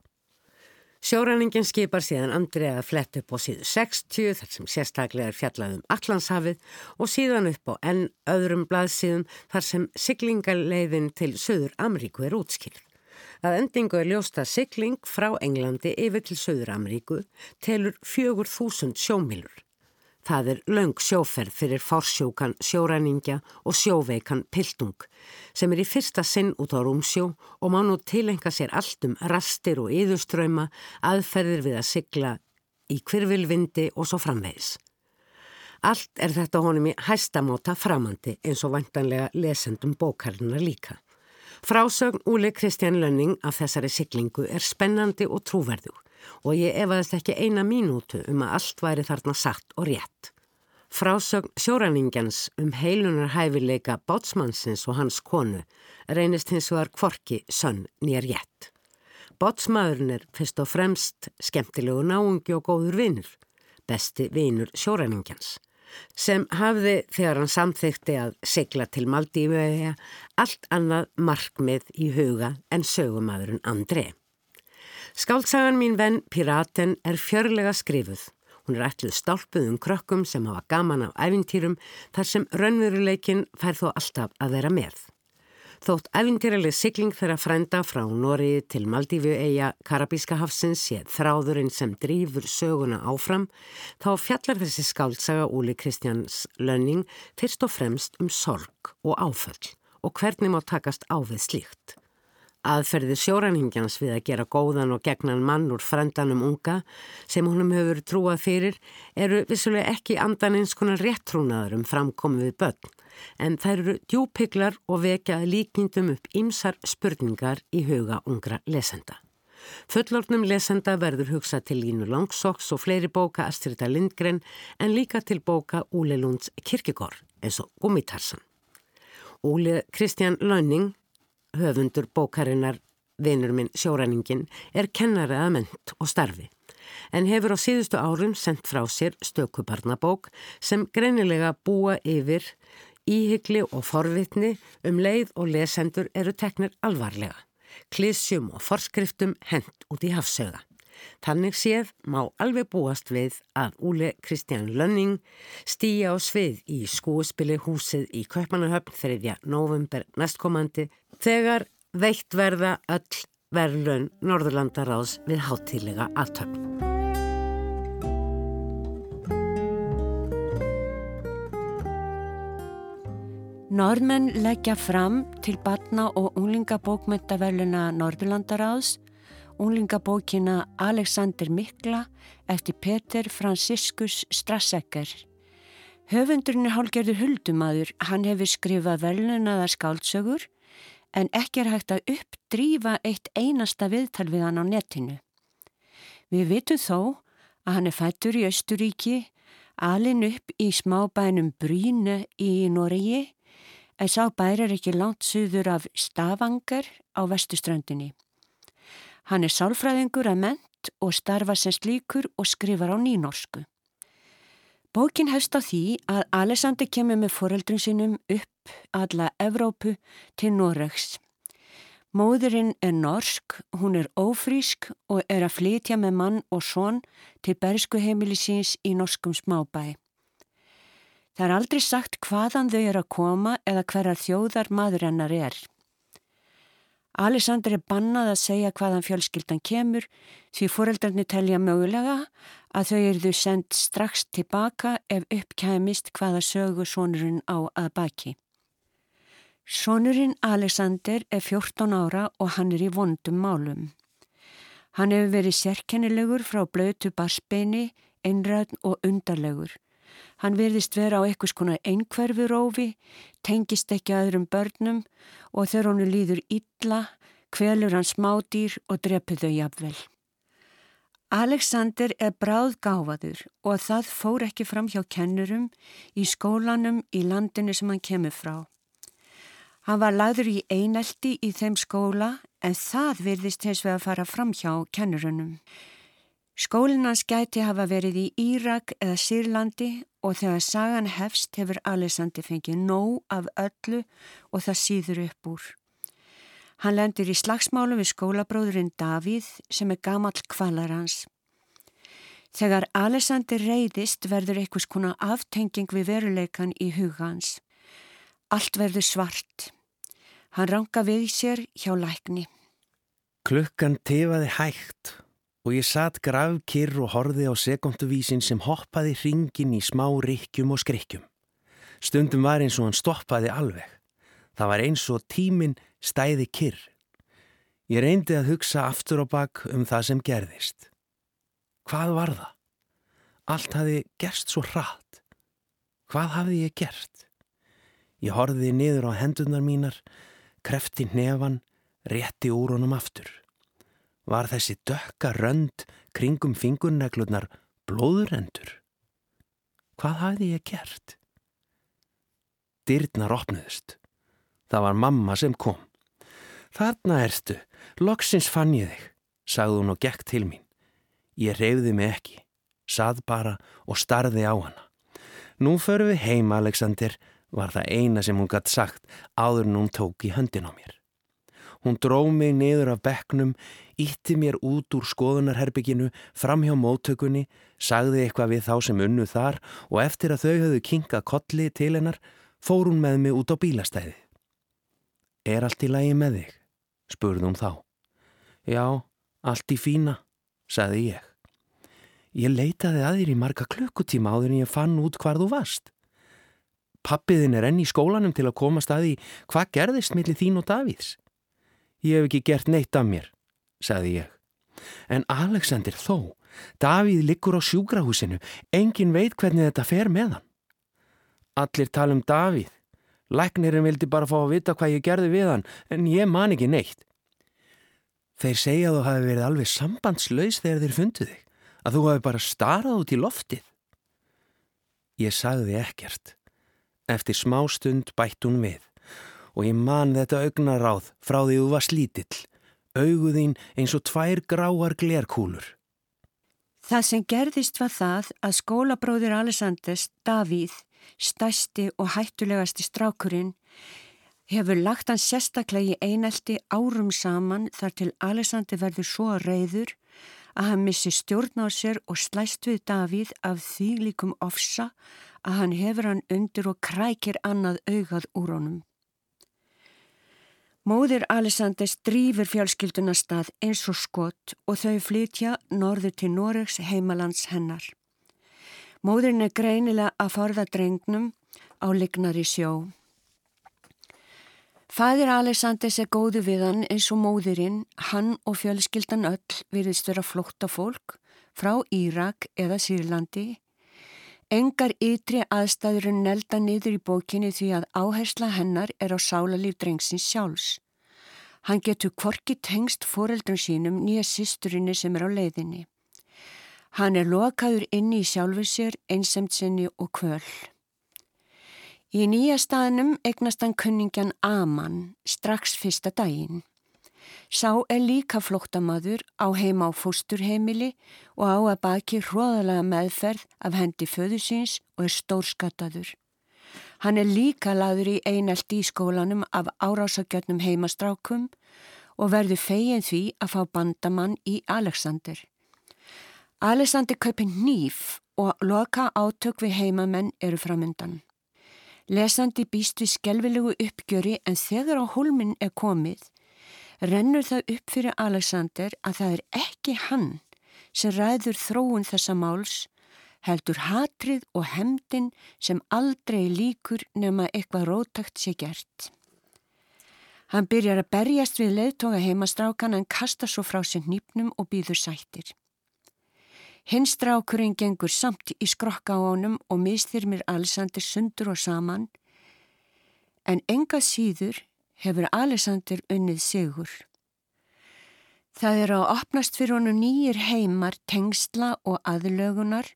Sjóræningin skipar síðan Andrei að fletta upp á síðu 60 þar sem sérstaklega er fjallað um Allandshafið og síðan upp á enn öðrum blaðsíðum þar sem siglingarleiðin til Söður Ameríku er útskilt. Að endingu er ljósta sigling frá Englandi yfir til Söður Ameríku telur 4000 sjómilur. Það er laung sjóferð fyrir fórsjókan sjóræningja og sjóveikan Piltung sem er í fyrsta sinn út á rúmsjó og má nú tilenga sér allt um rastir og yðuströyma aðferðir við að sigla í kvirvilvindi og svo framvegis. Allt er þetta honum í hæstamóta framandi eins og vantanlega lesendum bókarina líka. Frásögn Úli Kristján Lönning af þessari siglingu er spennandi og trúverðug og ég efaðist ekki eina mínútu um að allt væri þarna satt og rétt. Frásögn sjóræningjans um heilunar hæfileika bátsmannsins og hans konu reynist hins vegar kvorki sönn nýjar jætt. Bátsmaðurinn er fyrst og fremst skemmtilegu náungi og góður vinnur, besti vinnur sjóræningjans, sem hafði þegar hann samþykti að segla til Maldífauðja allt annað markmið í huga en sögumadurinn Andrei. Skáltsagan mín venn Piraten er fjörlega skrifuð Hún er ætluð stálpuðum krökkum sem hafa gaman á æfintýrum þar sem raunveruleikin fær þó alltaf að vera með. Þótt æfintýraleg sigling þeirra frænda frá Nóri til Maldífu eiga Karabíska hafsins séð þráðurinn sem drýfur söguna áfram þá fjallar þessi skáltsaga Úli Kristjáns lönning fyrst og fremst um sorg og áföll og hvernig má takast á við slíkt. Aðferðir sjóræningjans við að gera góðan og gegnan mann úr frændanum unga sem húnum hefur trúað fyrir eru vissulega ekki andan eins konar réttrúnaður um framkomið börn en þær eru djúpiglar og vekja líkindum upp ímsar spurningar í huga ungra lesenda. Fullornum lesenda verður hugsa til Línu Langsóks og fleiri bóka Astrita Lindgren en líka til bóka Úle Lunds Kirkegård eins og Gummitarsan. Úle Kristján Lönning höfundur bókarinnar Vinur minn sjóræningin er kennari að ment og starfi en hefur á síðustu árum sendt frá sér stökubarnabók sem greinilega búa yfir íhyggli og forvitni um leið og lesendur eru teknir alvarlega, klísjum og forskriftum hent út í hafsöga. Þannig séð má alveg búast við að Úle Kristján Lönning stýja á svið í skúspili húsið í Kaupmannahöfn 3. november næstkomandi þegar veitt verða öll verðlun Norðurlandaráðs við háttílega aðtöfn. Norðmenn leggja fram til batna og unglingabókmyndaverluna Norðurlandaráðs unglingabókina Alexander Mikla eftir Peter Franciscus Strassecker. Höfundurinn er hálgerður huldumadur, hann hefur skrifað verlunaða skáldsögur en ekki er hægt að uppdrýfa eitt einasta viðtal við hann á netinu. Við vitum þó að hann er fættur í Östuríki, alin upp í smábænum Brínu í Noregi, en sá bærar ekki langt suður af Stavangar á vestuströndinni. Hann er sálfræðingur að ment og starfa sem slíkur og skrifar á nýnorsku. Bókin hefst á því að Alessandi kemur með foreldrun sinum upp alla Evrópu til Noregs. Móðurinn er norsk, hún er ófrísk og er að flytja með mann og són til bersku heimilisins í norskum smábæi. Það er aldrei sagt hvaðan þau er að koma eða hverjar þjóðar maður hennar er. Alessandr er bannað að segja hvaðan fjölskyldan kemur því foreldrarnir telja mögulega að þau eruðu sendt strax tilbaka ef uppkæmist hvaða sögu sonurinn á að baki. Sonurinn Alexander er 14 ára og hann er í vondum málum. Hann hefur verið sérkennilegur frá blötu barsbeini, einræðn og undarlegur. Hann verðist vera á eitthvað skonar einhverfurófi, tengist ekki aðrum börnum og þegar honu líður illa, kvelur hann smádýr og drepur þau jafnvel. Alexander er bráð gáfaður og það fór ekki fram hjá kennurum í skólanum í landinu sem hann kemur frá. Hann var lagður í einelti í þeim skóla en það virðist hins vega að fara fram hjá kennurunum. Skólinans gæti hafa verið í Írak eða Sýrlandi og þegar sagan hefst hefur Alessandi fengið nóg af öllu og það síður upp úr. Hann lendir í slagsmálu við skólabróðurinn Davíð sem er gamall kvalar hans. Þegar Alessandi reyðist verður einhvers konar aftenging við veruleikan í hugans. Allt verður svart. Hann ranka við sér hjá lækni. Klukkan tefaði hægt og ég satt gravkirr og horði á sekunduvísin sem hoppaði hringin í smá rikkjum og skrikkjum. Stundum var eins og hann stoppaði alveg. Það var eins og tíminn stæði kyrr. Ég reyndi að hugsa aftur og bakk um það sem gerðist. Hvað var það? Allt hafi gerst svo hratt. Hvað hafði ég gert? Ég horfiði niður á hendunar mínar, krefti nefan, rétti úr honum aftur. Var þessi dökka rönd kringum fingurneglunar blóðrendur? Hvað hafði ég gert? Dyrnar opnuðust. Það var mamma sem kom. Þarna erstu, loksins fann ég þig, sagði hún og gekk til mín. Ég reyfði mig ekki, sað bara og starði á hana. Nú förum við heim, Alexander, var það eina sem hún gætt sagt áður en hún tók í höndin á mér. Hún dró mig niður af bekknum, ítti mér út úr skoðunarherbygginu, fram hjá móttökunni, sagði eitthvað við þá sem unnu þar og eftir að þau höfðu kinkað kolli til hennar, fór hún með mig út á bílastæði. Er allt í lagi með þig? spurði hún þá. Já, allt í fína, sagði ég. Ég leitaði að þér í marga klukkutíma áður en ég fann út hvar þú varst. Pappiðin er enn í skólanum til að komast að því hvað gerðist millir þín og Davíðs. Ég hef ekki gert neitt af mér, sagði ég. En Alexander þó, Davíð liggur á sjúkrahúsinu, engin veit hvernig þetta fer með hann. Allir tala um Davíð. Læknirinn vildi bara fá að vita hvað ég gerði við hann, en ég man ekki neitt. Þeir segja að þú hafi verið alveg sambandslaus þegar þeir fundu þig, að þú hafi bara starað út í loftið. Ég sagði ekkert. Eftir smá stund bætt hún við og ég man þetta augnaráð frá því þú var slítill, auguðín eins og tvær gráar glerkúlur. Það sem gerðist var það að skólabróðir Alessanders, Davíð, stæsti og hættulegasti strákurinn, hefur lagt hann sérstaklega í einelti árum saman þar til Alessander verður svo reyður að hann missi stjórn á sér og slæst við Davíð af því líkum ofsa að hann hefur hann undir og krækir annað augað úr honum. Móðir Alessanders drýfur fjölskylduna stað eins og skott og þau flytja norður til Noregs heimalands hennar. Móðurinn er greinilega að forða drengnum á lignar í sjó. Fæðir Alessanders er góðu við hann eins og móðurinn, hann og fjölskyldan öll virðist vera flótta fólk frá Írak eða Sýrlandi Engar ytri aðstæður en nelda niður í bókinni því að áhersla hennar er á sálalíf drengsins sjálfs. Hann getur kvorki tengst foreldrum sínum nýja sýsturinni sem er á leiðinni. Hann er lokaður inni í sjálfu sér, einsemt sinni og kvöl. Í nýja staðnum egnast hann kunningjan Aman strax fyrsta daginn. Sá er líka flóttamaður á heima á fósturheimili og á að baki hróðalega meðferð af hendi föðusins og er stórskattaður. Hann er líka laður í einelt í skólanum af árásagjörnum heimastrákum og verður fegin því að fá bandamann í Alexander. Alexander kaupir nýf og loka átök við heimamenn eru framöndan. Lesandi býst við skelvilegu uppgjöri en þegar á hólminn er komið rennur það upp fyrir Alexander að það er ekki hann sem ræður þróun þessa máls, heldur hatrið og hemdin sem aldrei líkur nema eitthvað rótakt sé gert. Hann byrjar að berjast við leðtoga heimastrákan en kasta svo frá sér nýpnum og býður sættir. Hins strákurinn gengur samt í skrokka á honum og misþyrmir Alexander sundur og saman en enga síður hefur Alexander unnið sigur. Það er að opnast fyrir honum nýjir heimar, tengsla og aðlögunar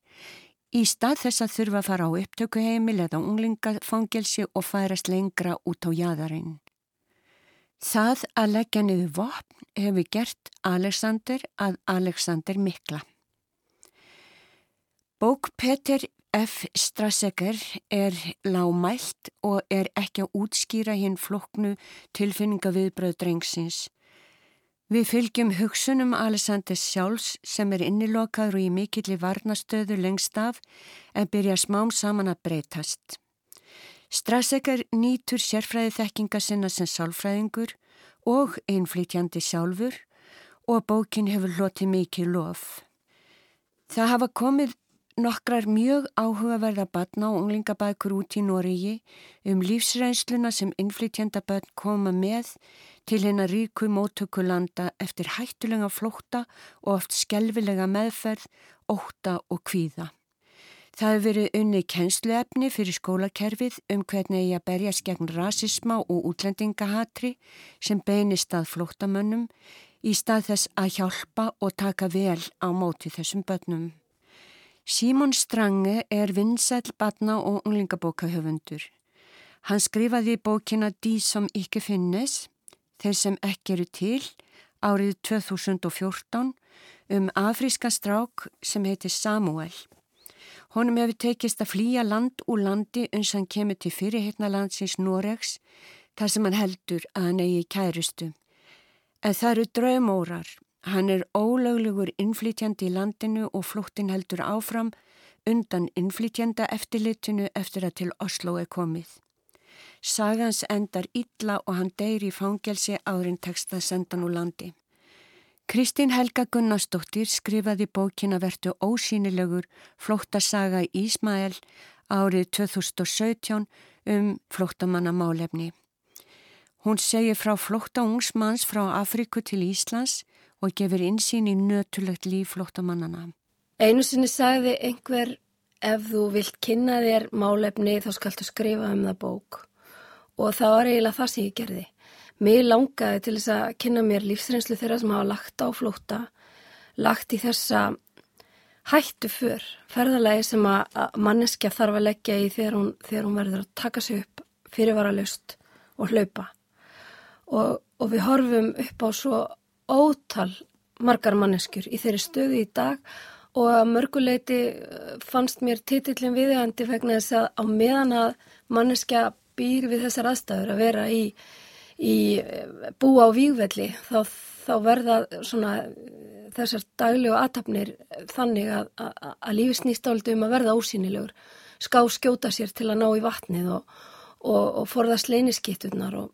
í stað þess að þurfa að fara á upptökuheimil eða unglingafangelsi og færast lengra út á jæðarinn. Það að leggja niður vopn hefur gert Alexander að Alexander mikla. Bók Peter F. Strasseger er lámælt og er ekki að útskýra hinn floknu tilfinningaviðbröð drengsins. Við fylgjum hugsunum Alessanders sjálfs sem er innilokaður og í mikilli varnastöðu lengst af en byrja smám saman að breytast. Strasseger nýtur sérfræði þekkinga sinna sem sálfræðingur og einflýtjandi sjálfur og bókin hefur lotið mikið lof. Það hafa komið nokkrar mjög áhugaverða batna og unglingabækur út í Noregi um lífsreynsluna sem innflytjandaböðn koma með til hennar ríku móttökulanda eftir hættulega flótta og oft skelvilega meðferð, óta og kvíða. Það hefur verið unni kennsluefni fyrir skólakerfið um hvernig ég að berjast gegn rasisma og útlendingahatri sem beinist að flóttamönnum í stað þess að hjálpa og taka vel á móti þessum börnum. Símon Strange er vinsæl batna og unglingabókahöfundur. Hann skrifaði bókina Dí som ekki finnes, þeir sem ekki eru til, árið 2014 um afríska strák sem heitir Samuel. Honum hefur tekist að flýja land úr landi uns hann kemur til fyrirheitna landsins Noregs þar sem hann heldur að hann eigi kærustu. En það eru draumórar. Hann er ólöglegur innflytjandi í landinu og flóttin heldur áfram undan innflytjanda eftirlitinu eftir að til Oslo er komið. Sagans endar illa og hann deyri í fangelsi árin tekst að senda nú landi. Kristín Helga Gunnarsdóttir skrifaði bókina vertu ósýnilegur flóttasaga Ísmael árið 2017 um flóttamanna málefni. Hún segir frá flótta ungsmanns frá Afriku til Íslands og gefur insýn í nötulegt líf flóttamannana. Einu sinni sagði einhver ef þú vilt kynna þér málefni þá skaltu skrifa um það bók og það var eiginlega það sem ég gerði. Mér langaði til þess að kynna mér lífsreynslu þeirra sem hafa lagt á flóta, lagt í þessa hættu fyrr, ferðalagi sem að manneskja þarf að leggja í þegar hún, þegar hún verður að taka sig upp fyrirvaralust og hlaupa. Og, og við horfum upp á svo ótal margar manneskjur í þeirri stöðu í dag og að mörguleiti eh, fannst mér titillin viðjandi vegna þess að á meðan að manneskja býr við þessar aðstæður að vera í í búa á výgvelli þá, þá verða svona þessar dagli og aðtapnir þannig að, að, að lífi snýst áldu um að verða ósýnilegur. Ská skjóta sér til að ná í vatnið og, og, og forðast leyniskitturnar og,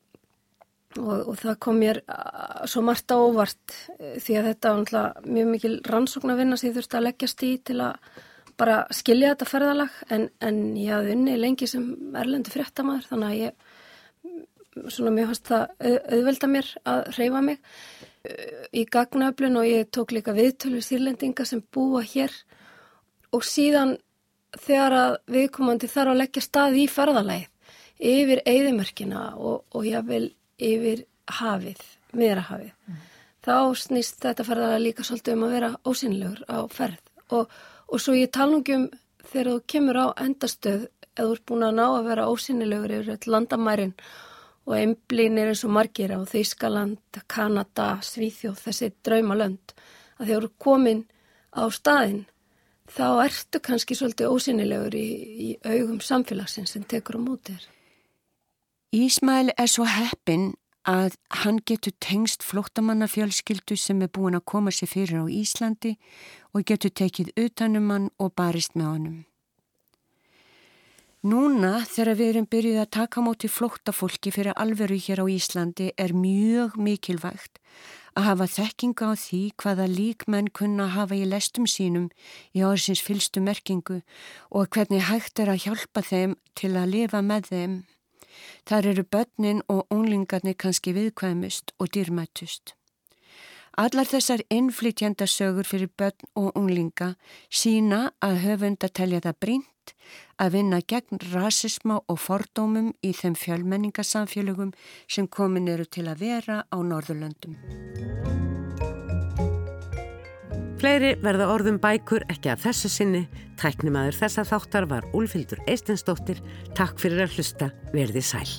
og það kom mér svo margt á óvart eh, því að þetta var mjög mikil rannsókn að vinna sem ég þurfti að leggjast í til að bara skilja þetta ferðalag. En, en ég hafði unni lengi sem erlendu fréttamaður þannig að ég svona mér fannst það auðvelda mér að reyfa mig uh, í gagnaöflun og ég tók líka viðtölu sýrlendinga sem búa hér. Og síðan þegar að viðkomandi þarf að leggja stað í ferðalæð yfir eigðimörkina og, og jável yfir hafið, meðrahafið mm. þá snýst þetta ferðalæð líka svolítið um að vera ósynlegur á ferð og, og svo ég talungum þegar þú kemur á endastöð eða þú ert búin að ná að vera ósynlegur yfir landamærin og einblín er eins og margir á Þýskaland, Kanada, Svíþjóð, þessi draumalönd að þegar þú er komin á staðin þá ertu kannski svolítið ósynilegur í, í augum samfélagsins sem tekur á mótir. Ísmæl er svo heppin að hann getur tengst flóttamannafjölskyldu sem er búin að koma sér fyrir á Íslandi og getur tekið utanum hann og barist með honum. Núna þegar við erum byrjuð að taka móti flóttafólki fyrir alveru hér á Íslandi er mjög mikilvægt að hafa þekkinga á því hvaða líkmenn kunna hafa í lestum sínum í ársins fylstu merkingu og hvernig hægt er að hjálpa þeim til að lifa með þeim. Þar eru börnin og unglingarnir kannski viðkvæmust og dýrmættust. Allar þessar innflytjandasögur fyrir börn og unglinga sína að höfund að telja það brínt að vinna gegn rasisma og fordómum í þeim fjölmenningasamfélögum sem komin eru til að vera á Norðurlöndum. Fleiri verða orðum bækur ekki að þessu sinni. Tæknimaður þessa þáttar var Úlfildur Eistinsdóttir. Takk fyrir að hlusta. Verði sæl.